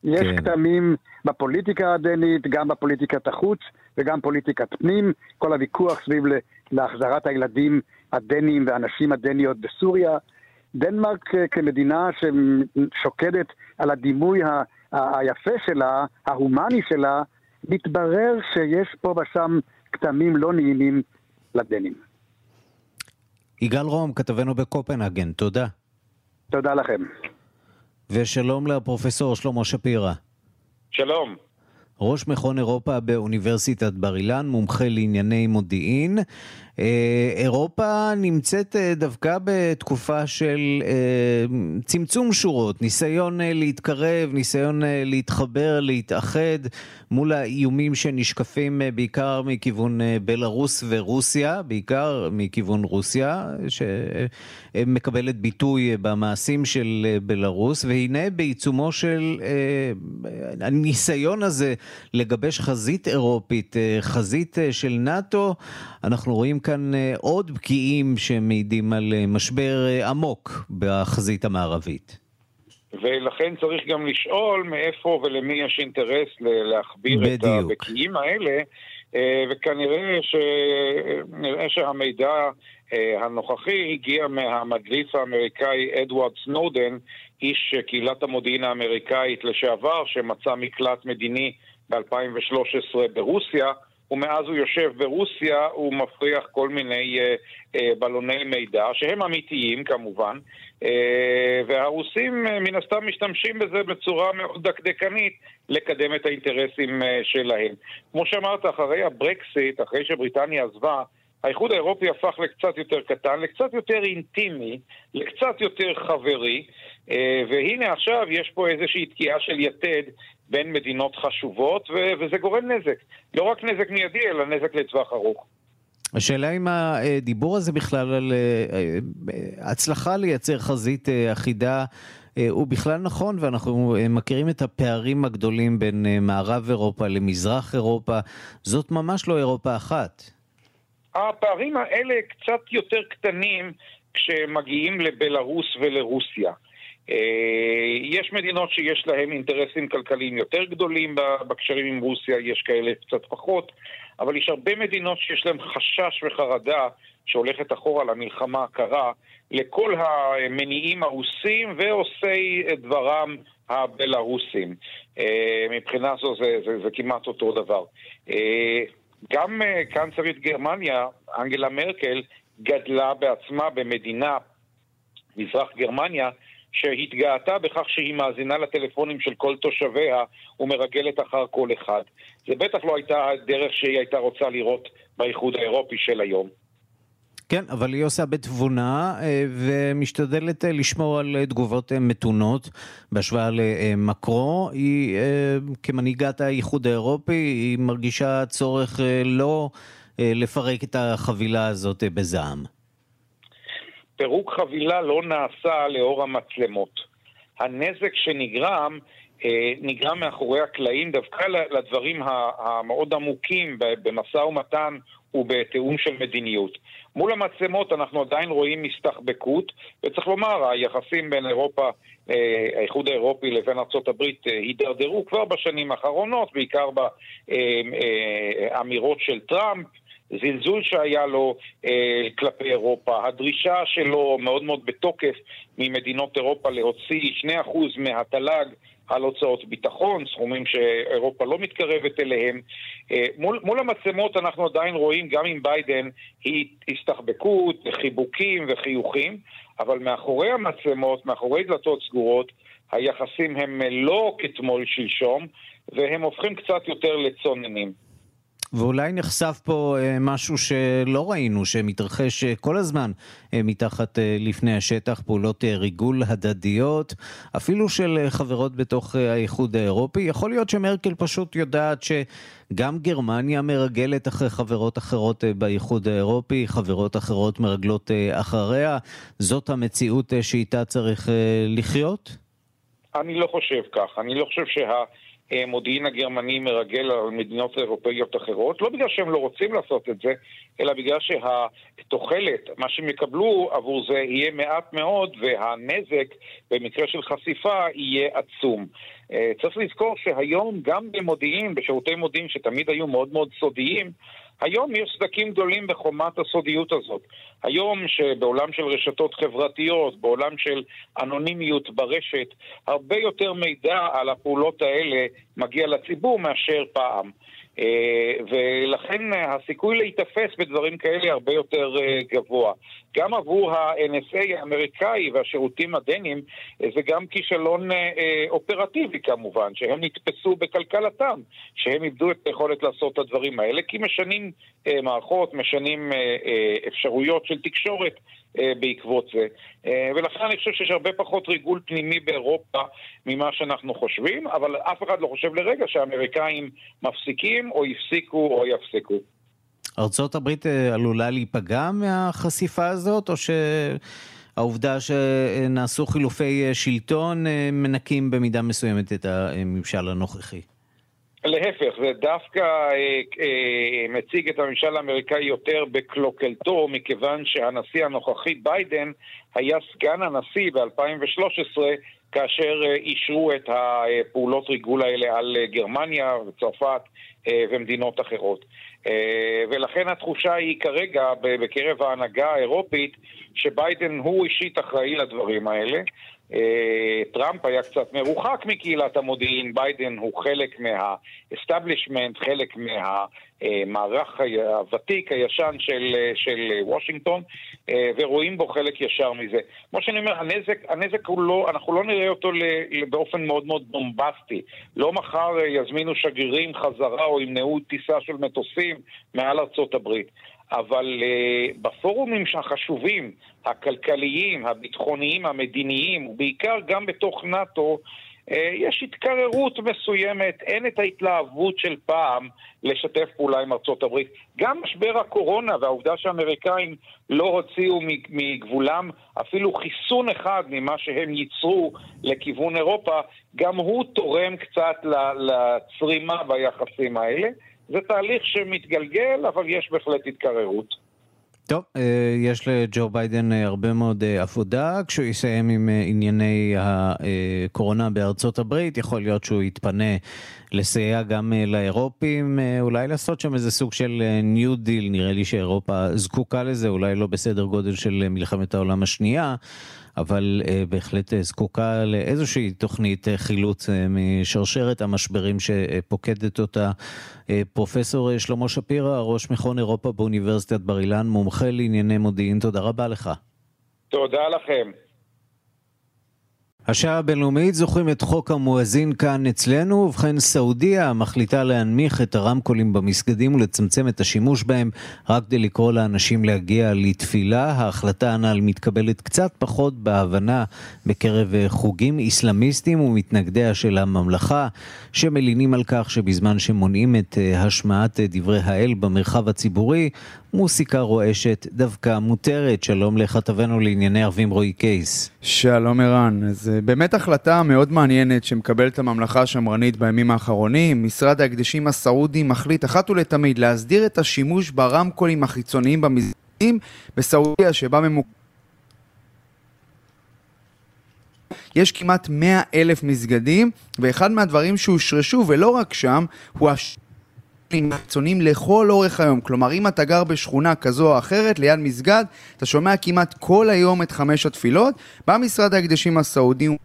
[SPEAKER 16] יש כן. כתמים בפוליטיקה הדנית, גם בפוליטיקת החוץ וגם פוליטיקת פנים, כל הוויכוח סביב להחזרת הילדים הדנים והנשים הדניות בסוריה. דנמרק כמדינה ששוקדת על הדימוי ה... היפה שלה, ההומני שלה, מתברר שיש פה ושם כתמים לא נעימים לדנים.
[SPEAKER 3] יגאל רום, כתבנו בקופנהגן, תודה.
[SPEAKER 16] תודה לכם.
[SPEAKER 3] ושלום לפרופסור שלמה שפירא.
[SPEAKER 18] שלום.
[SPEAKER 3] ראש מכון אירופה באוניברסיטת בר אילן, מומחה לענייני מודיעין. אה, אירופה נמצאת אה, דווקא בתקופה של אה, צמצום שורות, ניסיון להתקרב, ניסיון להתחבר, להתאחד מול האיומים שנשקפים בעיקר מכיוון בלרוס ורוסיה, בעיקר מכיוון רוסיה, שמקבלת ביטוי במעשים של בלרוס, והנה בעיצומו של הניסיון הזה לגבש חזית אירופית, חזית של נאט"ו, אנחנו רואים כאן אה, עוד בקיאים שמעידים על אה, משבר אה, עמוק בחזית המערבית.
[SPEAKER 18] ולכן צריך גם לשאול מאיפה ולמי יש אינטרס להכביר בדיוק. את הבקיאים האלה, וכנראה ש... שהמידע הנוכחי הגיע מהמדליף האמריקאי אדוארד סנודן, איש קהילת המודיעין האמריקאית לשעבר, שמצא מקלט מדיני ב-2013 ברוסיה, ומאז הוא יושב ברוסיה, הוא מפריח כל מיני אה, אה, בלוני מידע, שהם אמיתיים כמובן, אה, והרוסים אה, מן הסתם משתמשים בזה בצורה מאוד דקדקנית לקדם את האינטרסים אה, שלהם. כמו שאמרת, אחרי הברקסיט, אחרי שבריטניה עזבה, האיחוד האירופי הפך לקצת יותר קטן, לקצת יותר אינטימי, לקצת יותר חברי, אה, והנה עכשיו יש פה איזושהי תקיעה של יתד בין מדינות חשובות, ו- וזה גורם נזק. לא רק נזק מיידי, אלא נזק לטווח ארוך.
[SPEAKER 3] השאלה אם הדיבור הזה בכלל על אה, אה, הצלחה לייצר חזית אחידה הוא בכלל נכון, ואנחנו מכירים את הפערים הגדולים בין מערב אירופה למזרח אירופה. זאת ממש לא אירופה אחת.
[SPEAKER 18] הפערים האלה קצת יותר קטנים כשמגיעים לבלארוס ולרוסיה. אה, יש מדינות שיש להן אינטרסים כלכליים יותר גדולים בקשרים עם רוסיה, יש כאלה קצת פחות, אבל יש הרבה מדינות שיש להן חשש וחרדה שהולכת אחורה למלחמה הקרה לכל המניעים הרוסים ועושי דברם הבלארוסים. אה, מבחינה זו זה, זה, זה כמעט אותו דבר. אה, גם קנצרית גרמניה, אנגלה מרקל, גדלה בעצמה במדינה, מזרח גרמניה, שהתגאתה בכך שהיא מאזינה לטלפונים של כל תושביה ומרגלת אחר כל אחד. זה בטח לא הייתה הדרך שהיא הייתה רוצה לראות באיחוד האירופי של היום.
[SPEAKER 3] כן, אבל היא עושה בתבונה אה, ומשתדלת אה, לשמור על אה, תגובות מתונות בהשוואה למקרו. היא כמנהיגת האיחוד האירופי, היא מרגישה צורך לא לפרק את החבילה הזאת בזעם.
[SPEAKER 18] פירוק חבילה לא נעשה לאור המצלמות. הנזק שנגרם, אה, נגרם מאחורי הקלעים דווקא לדברים המאוד עמוקים במשא ומתן ובתיאום של מדיניות. מול המצלמות אנחנו עדיין רואים מסתחבקות, וצריך לומר, היחסים בין אירופה, אה, האיחוד האירופי לבין ארה"ב אה, הידרדרו כבר בשנים האחרונות, בעיקר באמירות של טראמפ. הזלזול שהיה לו אה, כלפי אירופה, הדרישה שלו מאוד מאוד בתוקף ממדינות אירופה להוציא 2% מהתל"ג על הוצאות ביטחון, סכומים שאירופה לא מתקרבת אליהם. אה, מול, מול המצלמות אנחנו עדיין רואים, גם עם ביידן, היא הסתחבקות, חיבוקים וחיוכים, אבל מאחורי המצלמות, מאחורי דלתות סגורות, היחסים הם לא כתמול שלשום, והם הופכים קצת יותר לצוננים.
[SPEAKER 3] ואולי נחשף פה אה, משהו שלא ראינו, שמתרחש אה, כל הזמן אה, מתחת לפני השטח, פעולות ריגול הדדיות, אפילו של חברות בתוך האיחוד האירופי. יכול להיות שמרקל פשוט יודעת שגם גרמניה מרגלת אחרי חברות אחרות באיחוד האירופי, חברות אחרות מרגלות אחריה. זאת המציאות שאיתה צריך לחיות?
[SPEAKER 18] אני לא חושב כך. אני לא חושב שה... המודיעין הגרמני מרגל על מדינות אירופאיות אחרות, לא בגלל שהם לא רוצים לעשות את זה, אלא בגלל שהתוחלת, מה שהם יקבלו עבור זה יהיה מעט מאוד, והנזק במקרה של חשיפה יהיה עצום. אה, צריך לזכור שהיום גם במודיעין, בשירותי מודיעין שתמיד היו מאוד מאוד סודיים, היום יש סדקים גדולים בחומת הסודיות הזאת. היום שבעולם של רשתות חברתיות, בעולם של אנונימיות ברשת, הרבה יותר מידע על הפעולות האלה מגיע לציבור מאשר פעם. אה, ולכן הסיכוי להיתפס בדברים כאלה הרבה יותר אה, גבוה. גם עבור ה-NSA האמריקאי והשירותים הדנים אה, זה גם כישלון אופרטיבי כמובן, שהם נתפסו בכלכלתם, שהם איבדו את היכולת לעשות את הדברים האלה, כי משנים מערכות, משנים אפשרויות של תקשורת בעקבות זה. אה, ולכן אני חושב שיש הרבה פחות ריגול פנימי באירופה ממה שאנחנו חושבים, אבל אף אחד לא חושב לרגע שהאמריקאים מפסיקים או הפסיקו או יפסיקו.
[SPEAKER 3] ארצות הברית אה, עלולה להיפגע מהחשיפה הזאת, או שהעובדה שנעשו חילופי שלטון מנקים במידה מסוימת את הממשל הנוכחי?
[SPEAKER 18] להפך, זה דווקא אה, אה, מציג את הממשל האמריקאי יותר בקלוקלתו, מכיוון שהנשיא הנוכחי ביידן היה סגן הנשיא ב-2013 כאשר אה, אישרו את הפעולות ריגול האלה על אה, גרמניה וצרפת אה, ומדינות אחרות. אה, ולכן התחושה היא כרגע בקרב ההנהגה האירופית שביידן הוא אישית אחראי לדברים האלה. אה, טראמפ היה קצת מרוחק מקהילת המודיעין, ביידן הוא חלק מה-establishment, חלק מהמערך הוותיק, הישן של, של וושינגטון, אה, ורואים בו חלק ישר מזה. כמו שאני אומר, הנזק, הנזק הוא לא, אנחנו לא נראה אותו באופן מאוד מאוד בומבסטי. לא מחר יזמינו שגרירים חזרה או ימנעו טיסה של מטוסים מעל ארצות הברית. אבל uh, בפורומים החשובים, הכלכליים, הביטחוניים, המדיניים, ובעיקר גם בתוך נאט"ו, uh, יש התקררות מסוימת, אין את ההתלהבות של פעם לשתף פעולה עם ארצות הברית. גם משבר הקורונה והעובדה שהאמריקאים לא הוציאו מגבולם אפילו חיסון אחד ממה שהם ייצרו לכיוון אירופה, גם הוא תורם קצת לצרימה ביחסים האלה. זה תהליך שמתגלגל, אבל יש בהחלט התקררות.
[SPEAKER 3] טוב, אה, יש לג'ו ביידן אה, הרבה מאוד אה, עבודה. כשהוא יסיים עם ענייני הקורונה בארצות הברית, יכול להיות שהוא יתפנה לסייע גם לאירופים, אולי לעשות שם איזה סוג של ניו דיל, נראה לי שאירופה זקוקה לזה, אולי לא בסדר גודל של מלחמת העולם השנייה. אבל בהחלט זקוקה לאיזושהי תוכנית חילוץ משרשרת המשברים שפוקדת אותה. פרופסור שלמה שפירא, ראש מכון אירופה באוניברסיטת בר אילן, מומחה לענייני מודיעין, תודה רבה לך.
[SPEAKER 18] תודה לכם.
[SPEAKER 3] השעה הבינלאומית זוכרים את חוק המואזין כאן אצלנו, ובכן סעודיה מחליטה להנמיך את הרמקולים במסגדים ולצמצם את השימוש בהם רק כדי לקרוא לאנשים להגיע לתפילה. ההחלטה הנ"ל מתקבלת קצת פחות בהבנה בקרב חוגים איסלאמיסטים ומתנגדיה של הממלכה, שמלינים על כך שבזמן שמונעים את השמעת דברי האל במרחב הציבורי, מוסיקה רועשת דווקא מותרת. שלום לכתבנו לענייני ערבים רועי קייס.
[SPEAKER 19] שלום ערן. אז אה, באמת החלטה מאוד מעניינת שמקבלת הממלכה השמרנית בימים האחרונים. משרד ההקדשים הסעודי מחליט אחת ולתמיד להסדיר את השימוש ברמקולים החיצוניים במסגדים בסעודיה שבה ממוקם יש כמעט 100 אלף מסגדים, ואחד מהדברים שהושרשו, ולא רק שם, הוא הש... חיצוניים לכל אורך היום. כלומר, אם אתה גר בשכונה כזו או אחרת, ליד מסגד, אתה שומע כמעט כל היום את חמש התפילות. בא משרד ההקדשים הסעודי הוא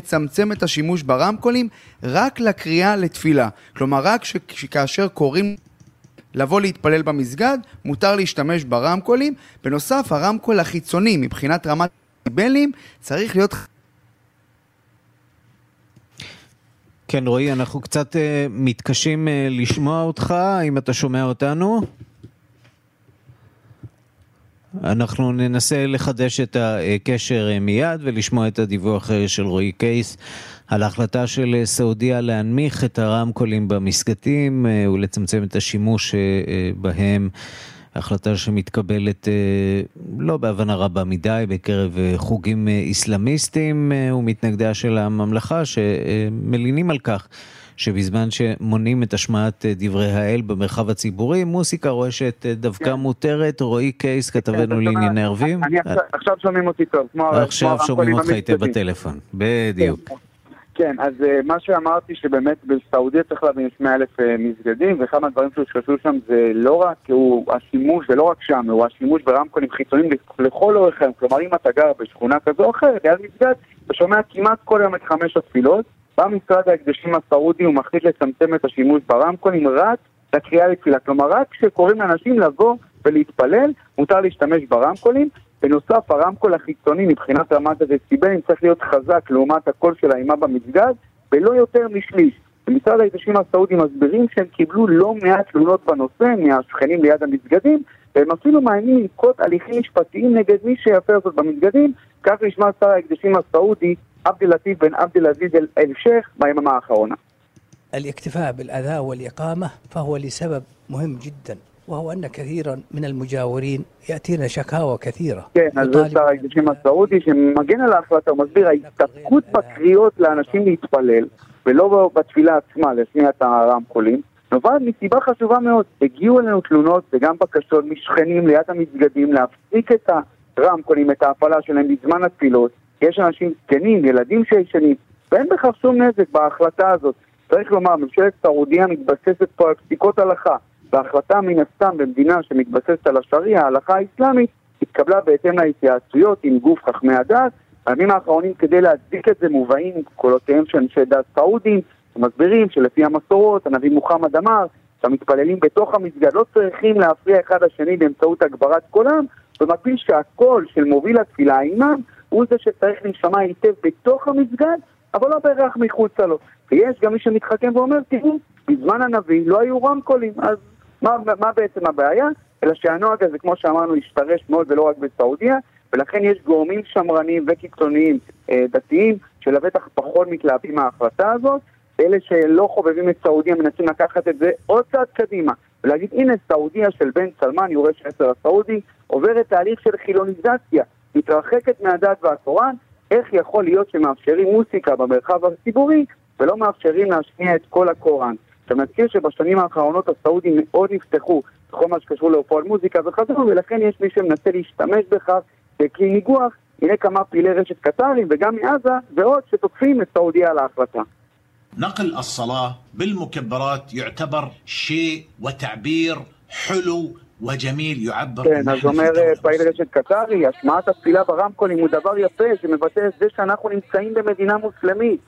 [SPEAKER 19] מצמצם את השימוש ברמקולים רק לקריאה לתפילה. כלומר, רק שכאשר קוראים לבוא להתפלל במסגד, מותר להשתמש ברמקולים. בנוסף, הרמקול החיצוני מבחינת רמת קיבלים צריך להיות
[SPEAKER 3] כן, רועי, אנחנו קצת uh, מתקשים uh, לשמוע אותך, אם אתה שומע אותנו. אנחנו ננסה לחדש את הקשר uh, מיד ולשמוע את הדיווח של רועי קייס על ההחלטה של סעודיה להנמיך את הרמקולים במסגדים ולצמצם את השימוש בהם. החלטה שמתקבלת אה, לא בהבנה רבה מדי בקרב אה, חוגים אה, איסלאמיסטיים ומתנגדיה של הממלכה שמלינים על כך שבזמן שמונים את השמעת דברי האל במרחב הציבורי, מוסיקה רועשת דווקא כן. מותרת. רועי קייס, כתבנו כן, לענייני ערבים.
[SPEAKER 20] עכשיו שומעים אותי טוב.
[SPEAKER 3] עכשיו שומעים אותך היטב בטלפון, בדיוק. כן.
[SPEAKER 20] אז uh, מה שאמרתי שבאמת בסעודיה צריך להבין יש 100 אלף uh, מסגדים ואחד מהדברים שהושקשו שם זה לא רק הוא השימוש, זה לא רק שם, הוא השימוש ברמקולים חיצוניים לכל אורך היום, כלומר אם אתה גר בשכונה כזו או אחרת, ליד מסגד, אתה שומע כמעט כל יום את חמש התפילות, בא משרד ההקדשים הסעודי ומחליט לצמצם את השימוש ברמקולים רק לקריאה לתפילה, כלומר רק כשקוראים לאנשים לבוא ולהתפלל, מותר להשתמש ברמקולים, בנוסף, הרמקול החיצוני מבחינת רמת הדציבלים צריך להיות חזק לעומת הקול של האימה במסגד, ולא יותר משליש. במשרד ההתיישבים הסעודים מסבירים שהם קיבלו לא מעט תלונות בנושא מהשכנים ליד המסגדים, והם אפילו מאיימים לנקוט הליכים משפטיים נגד מי שיפר זאת במסגדים, כך נשמע שר ההקדשים הסעודי עבד אל-לטיף בן עבד אל-עזיז אל-שייח ביממה האחרונה.
[SPEAKER 21] الاكتفاء بالأذى والإقامة فهو لسبب مهم جدا وهو أن كثيرا من المجاورين يأتينا شكاوى كثيرة.
[SPEAKER 20] כן, אז זה שר ההקדשים הסעודי שמגן על ההחלטה, הוא מסביר, ההסתפקות בקריאות לאנשים להתפלל, ולא בתפילה עצמה להשמיע את הרמקולים, נובעת מסיבה חשובה מאוד. הגיעו אלינו תלונות וגם בקשות משכנים ליד המסגדים להפסיק את הרמקולים, את ההפעלה שלהם בזמן התפילות. יש אנשים זקנים, ילדים שישנים, ואין בכך שום נזק בהחלטה הזאת. צריך לומר, ממשלת סעודיה מתבססת פה על פסיקות הלכה. וההחלטה מן הסתם במדינה שמתבססת על השריעה, ההלכה האסלאמית, התקבלה בהתאם להתייעצויות עם גוף חכמי הדת. בימים האחרונים כדי להצדיק את זה מובאים קולותיהם של אנשי דת סעודים, שמסבירים שלפי המסורות, הנביא מוחמד אמר שהמתפללים בתוך המסגד לא צריכים להפריע אחד לשני באמצעות הגברת קולם, במקביל שהקול של מוביל התפילה, האימאם, הוא זה שצריך להישמע היטב בתוך המסגד, אבל לא בהכרח מחוצה לו. ויש גם מי שמתחכם ואומר, תראו, בזמן הנביא לא היו רמקולים, אז מה, מה בעצם הבעיה? אלא שהנוהג הזה, כמו שאמרנו, השתרש מאוד ולא רק בסעודיה, ולכן יש גורמים שמרניים וקיצוניים אה, דתיים שלבטח פחות מתלהבים מההחלטה הזאת, אלה שלא חובבים את סעודיה מנסים לקחת את זה עוד צעד קדימה ולהגיד הנה סעודיה של בן סלמן, יורש עשר הסעודי, עוברת תהליך של חילוניזציה, מתרחקת מהדת והתורן, איך יכול להיות שמאפשרים מוסיקה במרחב הציבורי ולא מאפשרים להשמיע את כל הקוראן. אתה מזכיר שבשנים האחרונות הסעודים מאוד נפתחו בכל מה שקשור להופעות מוזיקה וחזרו, ולכן יש מי שמנסה להשתמש בכך ככלי ניגוח. הנה כמה פעילי רשת קטרים וגם מעזה ועוד שתוקפים את סעודיה על ההחלטה.
[SPEAKER 22] نقل الصلاة بالمكبرات يعتبر شيء وتعبير حلو וג'מיל יעבר...
[SPEAKER 20] כן, אז אומר פעיל רשת קטרי, השמעת התפילה ברמקולים הוא דבר יפה שמבטא את זה שאנחנו נמצאים במדינה מוסלמית.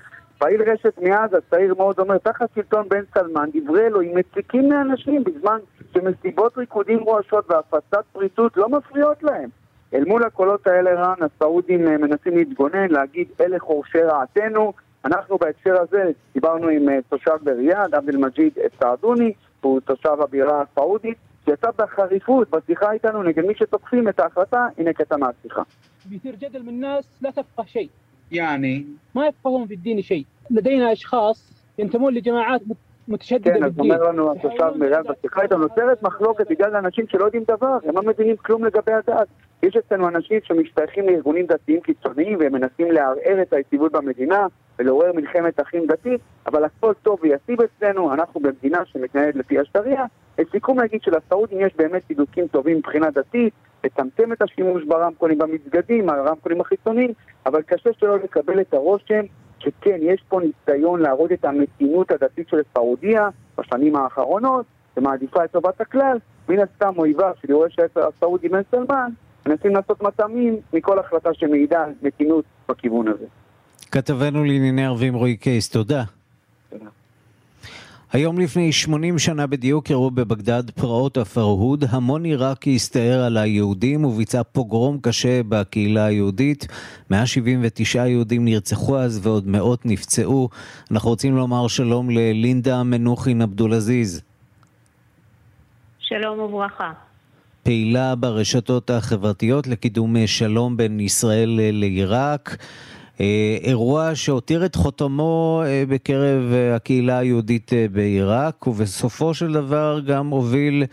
[SPEAKER 20] פעיל רשת מעזה, צעיר מאוד, אומר, תחת שלטון בן סלמן, דברי אלוהים מציקים לאנשים בזמן שמסיבות ריקודים רועשות והפצת פריצות לא מפריעות להם. אל מול הקולות האלה, רן, הסעודים אה, מנסים להתגונן, להגיד, אלה חורשי רעתנו. אנחנו בהקשר הזה דיברנו עם אה, תושב בריאד, עבד אל-מג'יד סעדוני, הוא תושב הבירה הסעודית, שיצא בחריפות בשיחה איתנו נגד מי שתוקפים את ההחלטה, הנה קטע מהשיחה.
[SPEAKER 21] يعني ما يفقهون في الدين شيء. لدينا أشخاص ينتمون لجماعات מותשת
[SPEAKER 20] כן, אז אומר לנו התושב מירב בשיחה איתו, נוצרת מחלוקת בגלל אנשים שלא יודעים דבר, הם לא מבינים כלום לגבי הדת. יש אצלנו אנשים שמשתייכים לארגונים דתיים קיצוניים והם מנסים לערער את היציבות במדינה ולעורר מלחמת אחים דתית, אבל הכל טוב ויציב אצלנו, אנחנו במדינה שמתנהלת לפי השטריה. לסיכום להגיד שלסעודים יש באמת צידוקים טובים מבחינה דתית, לצמצם את השימוש ברמקולים במסגדים, הרמקולים החיצוניים, אבל קשה שלא לקבל את הרושם שכן, יש פה ניסיון להראות את המתינות הדתית של סעודיה בשנים האחרונות,
[SPEAKER 23] שמעדיפה את טובת הכלל, מן הסתם אויביו של יורש הסעודי בן סלמן, מנסים לעשות מטעמים מכל החלטה שמעידה על מתינות בכיוון הזה.
[SPEAKER 3] כתבנו לענייני ערבים רועי קייס, תודה.
[SPEAKER 23] תודה.
[SPEAKER 3] היום לפני 80 שנה בדיוק אירעו בבגדד פרעות הפרהוד. המון עיראקי הסתער על היהודים וביצע פוגרום קשה בקהילה היהודית. 179 יהודים נרצחו אז ועוד מאות נפצעו. אנחנו רוצים לומר שלום ללינדה מנוחין עבדולעזיז.
[SPEAKER 24] שלום וברכה.
[SPEAKER 3] פעילה ברשתות החברתיות לקידום שלום בין ישראל לעיראק. אה, אירוע שהותיר את חותמו אה, בקרב אה, הקהילה היהודית בעיראק, ובסופו של דבר גם הוביל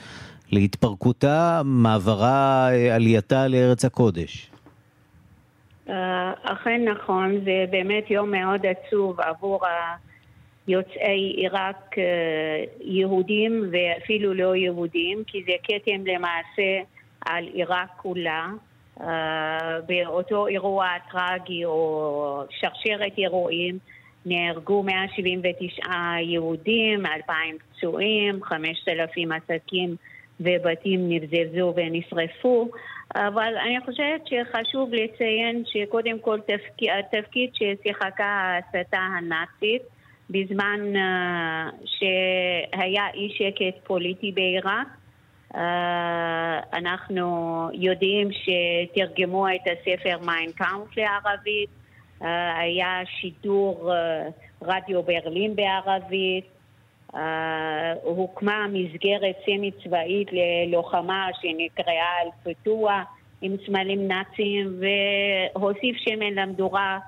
[SPEAKER 3] להתפרקותה, מעברה, עלייתה לארץ הקודש.
[SPEAKER 24] אכן נכון, זה באמת יום מאוד עצוב עבור יוצאי עיראק יהודים ואפילו לא יהודים, כי זה כתם למעשה על עיראק כולה. באותו אירוע טרגי או שרשרת אירועים נהרגו 179 יהודים, 2,000 פצועים, 5,000 עסקים ובתים נבזבזו ונשרפו, אבל אני חושבת שחשוב לציין שקודם כל תפקיד, התפקיד ששיחקה ההסתה הנאצית בזמן שהיה אי שקט פוליטי בעיראק אה, אנחנו יודעים שתרגמו את הספר מיין קאמפף לערבית, אה, היה שידור אה, רדיו ברלין בערבית, הוקמה מסגרת סמי צבאית ללוחמה שנקראה אל-פתוח עם סמלים נאציים והוסיף שמן למדורה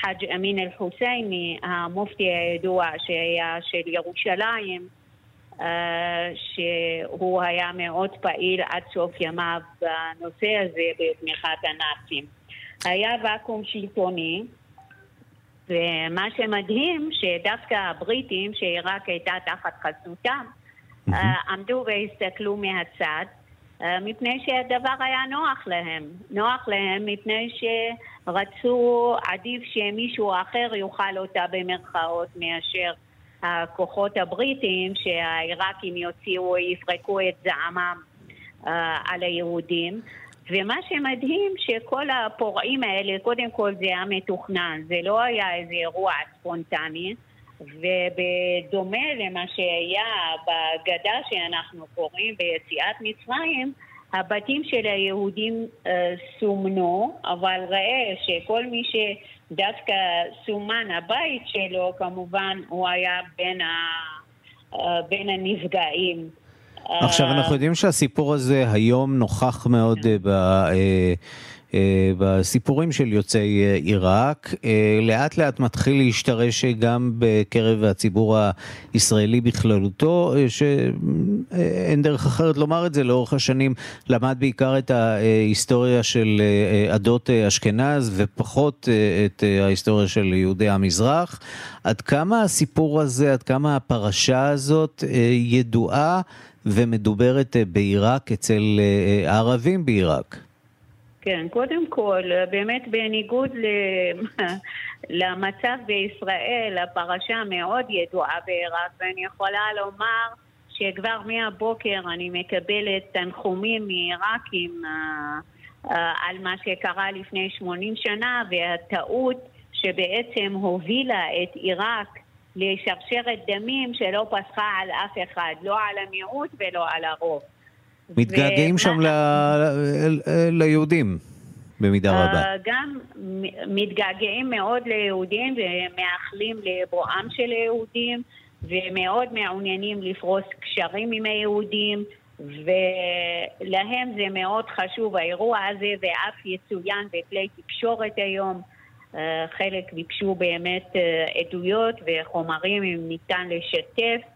[SPEAKER 24] חאג' אמין אל-חוסייני, המופתי הידוע שהיה של ירושלים שהוא היה מאוד פעיל עד סוף ימיו בנושא הזה בתמיכת הנאצים. היה ואקום שלטוני, ומה שמדהים שדווקא הבריטים, שעיראק הייתה תחת חסותם, mm-hmm. עמדו והסתכלו מהצד, אה, מפני שהדבר היה נוח להם. נוח להם מפני שרצו, עדיף שמישהו אחר יאכל אותה במרכאות מאשר הכוחות הבריטיים שהעיראקים יוציאו, יפרקו את זעמם uh, על היהודים. ומה שמדהים שכל הפורעים האלה, קודם כל זה היה מתוכנן, זה לא היה איזה אירוע ספונטני, ובדומה למה שהיה בגדה שאנחנו קוראים ביציאת מצרים, הבתים של היהודים uh, סומנו, אבל ראה שכל מי ש... דווקא סומן הבית שלו, כמובן, הוא היה בין, ה, אה, בין הנפגעים.
[SPEAKER 3] עכשיו, אנחנו יודעים שהסיפור הזה היום נוכח מאוד כן. ב... אה, בסיפורים של יוצאי אה, עיראק, אה, לאט לאט מתחיל להשתרש גם בקרב הציבור הישראלי בכללותו, שאין דרך אחרת לומר את זה, לאורך השנים למד בעיקר את ההיסטוריה של עדות אשכנז ופחות את ההיסטוריה של יהודי המזרח. עד כמה הסיפור הזה, עד כמה הפרשה הזאת ידועה ומדוברת בעיראק אצל הערבים בעיראק?
[SPEAKER 24] כן, קודם כל, באמת בניגוד. למצב בישראל, הפרשה מאוד ידועה בעיראק, ואני יכולה לומר שכבר מהבוקר אני מקבלת תנחומים מעיראקים uh, uh, על מה שקרה לפני 80 שנה והטעות שבעצם הובילה את עיראק לשרשרת דמים שלא פסחה על אף אחד, לא על המיעוט ולא על הרוב.
[SPEAKER 3] מתגעגעים שם ל... ליהודים. במידה אה, רבה.
[SPEAKER 24] גם מתגעגעים מאוד ליהודים ומאחלים לבואם של היהודים ומאוד מעוניינים לפרוס קשרים עם היהודים ולהם זה מאוד חשוב האירוע הזה ואף יצוין בכלי תקשורת היום. אה, חלק ביקשו באמת אה, עדויות וחומרים אם ניתן לשתף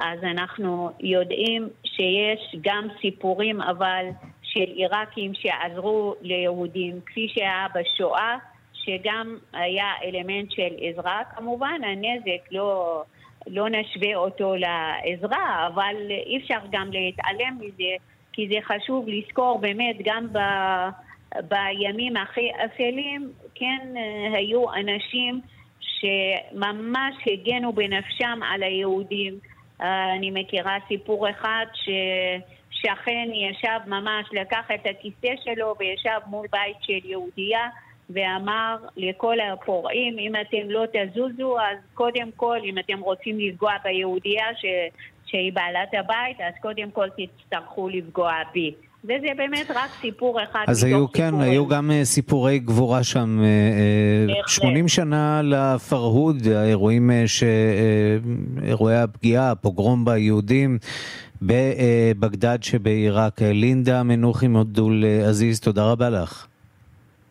[SPEAKER 24] אז אנחנו יודעים שיש גם סיפורים אבל של עיראקים שעזרו ליהודים, כפי שהיה בשואה, שגם היה אלמנט של עזרה. כמובן הנזק לא, לא נשווה אותו לעזרה, אבל אי אפשר גם להתעלם מזה, כי זה חשוב לזכור באמת גם ב... בימים הכי אפלים, כן היו אנשים שממש הגנו בנפשם על היהודים, אני מכירה סיפור אחד ששכן ישב ממש, לקח את הכיסא שלו וישב מול בית של יהודייה ואמר לכל הפורעים, אם אתם לא תזוזו, אז קודם כל, אם אתם רוצים לפגוע ביהודייה ש... שהיא בעלת הבית, אז קודם כל תצטרכו לפגוע בי. וזה באמת רק סיפור אחד
[SPEAKER 3] אז היו, כן, סיפורים. היו גם uh, סיפורי גבורה שם. Uh, 80 שנה לפרהוד, האירועים, ש, אירועי הפגיעה, הפוגרום ביהודים בבגדד שבעיראק. לינדה מנוחי מודול עזיז, תודה רבה לך.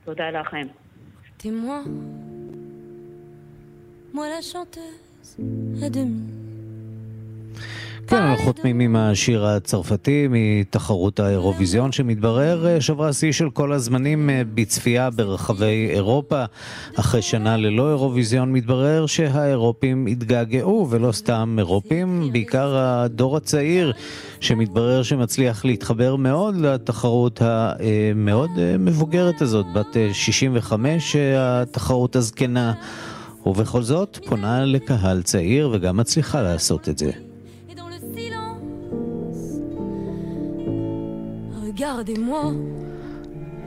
[SPEAKER 24] תודה לכם.
[SPEAKER 3] Moi la chanteuse à demi כן, אנחנו חותמים עם השיר הצרפתי מתחרות האירוויזיון שמתברר אה, שברה שיא של כל הזמנים אה, בצפייה ברחבי אירופה. אחרי שנה ללא אירוויזיון מתברר שהאירופים התגעגעו, ולא סתם אירופים, בעיקר הדור הצעיר שמתברר שמצליח להתחבר מאוד לתחרות המאוד אה, מבוגרת הזאת, בת 65, התחרות הזקנה. ובכל זאת פונה לקהל צעיר וגם מצליחה לעשות את זה.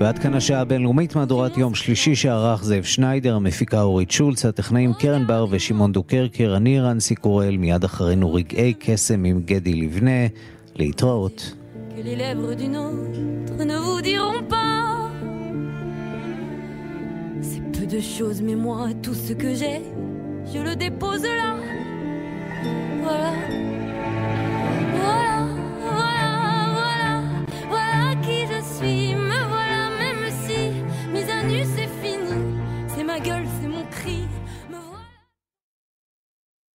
[SPEAKER 3] ועד כאן השעה הבינלאומית מהדורת יום שלישי שערך זאב שניידר, המפיקה אורית שולץ, הטכנאים קרן בר ושמעון דוקרקר, אני רנסי קורל, מיד אחרינו רגעי קסם עם גדי לבנה, להתראות. de choses, mais moi, tout ce que j'ai, je le dépose là. Voilà.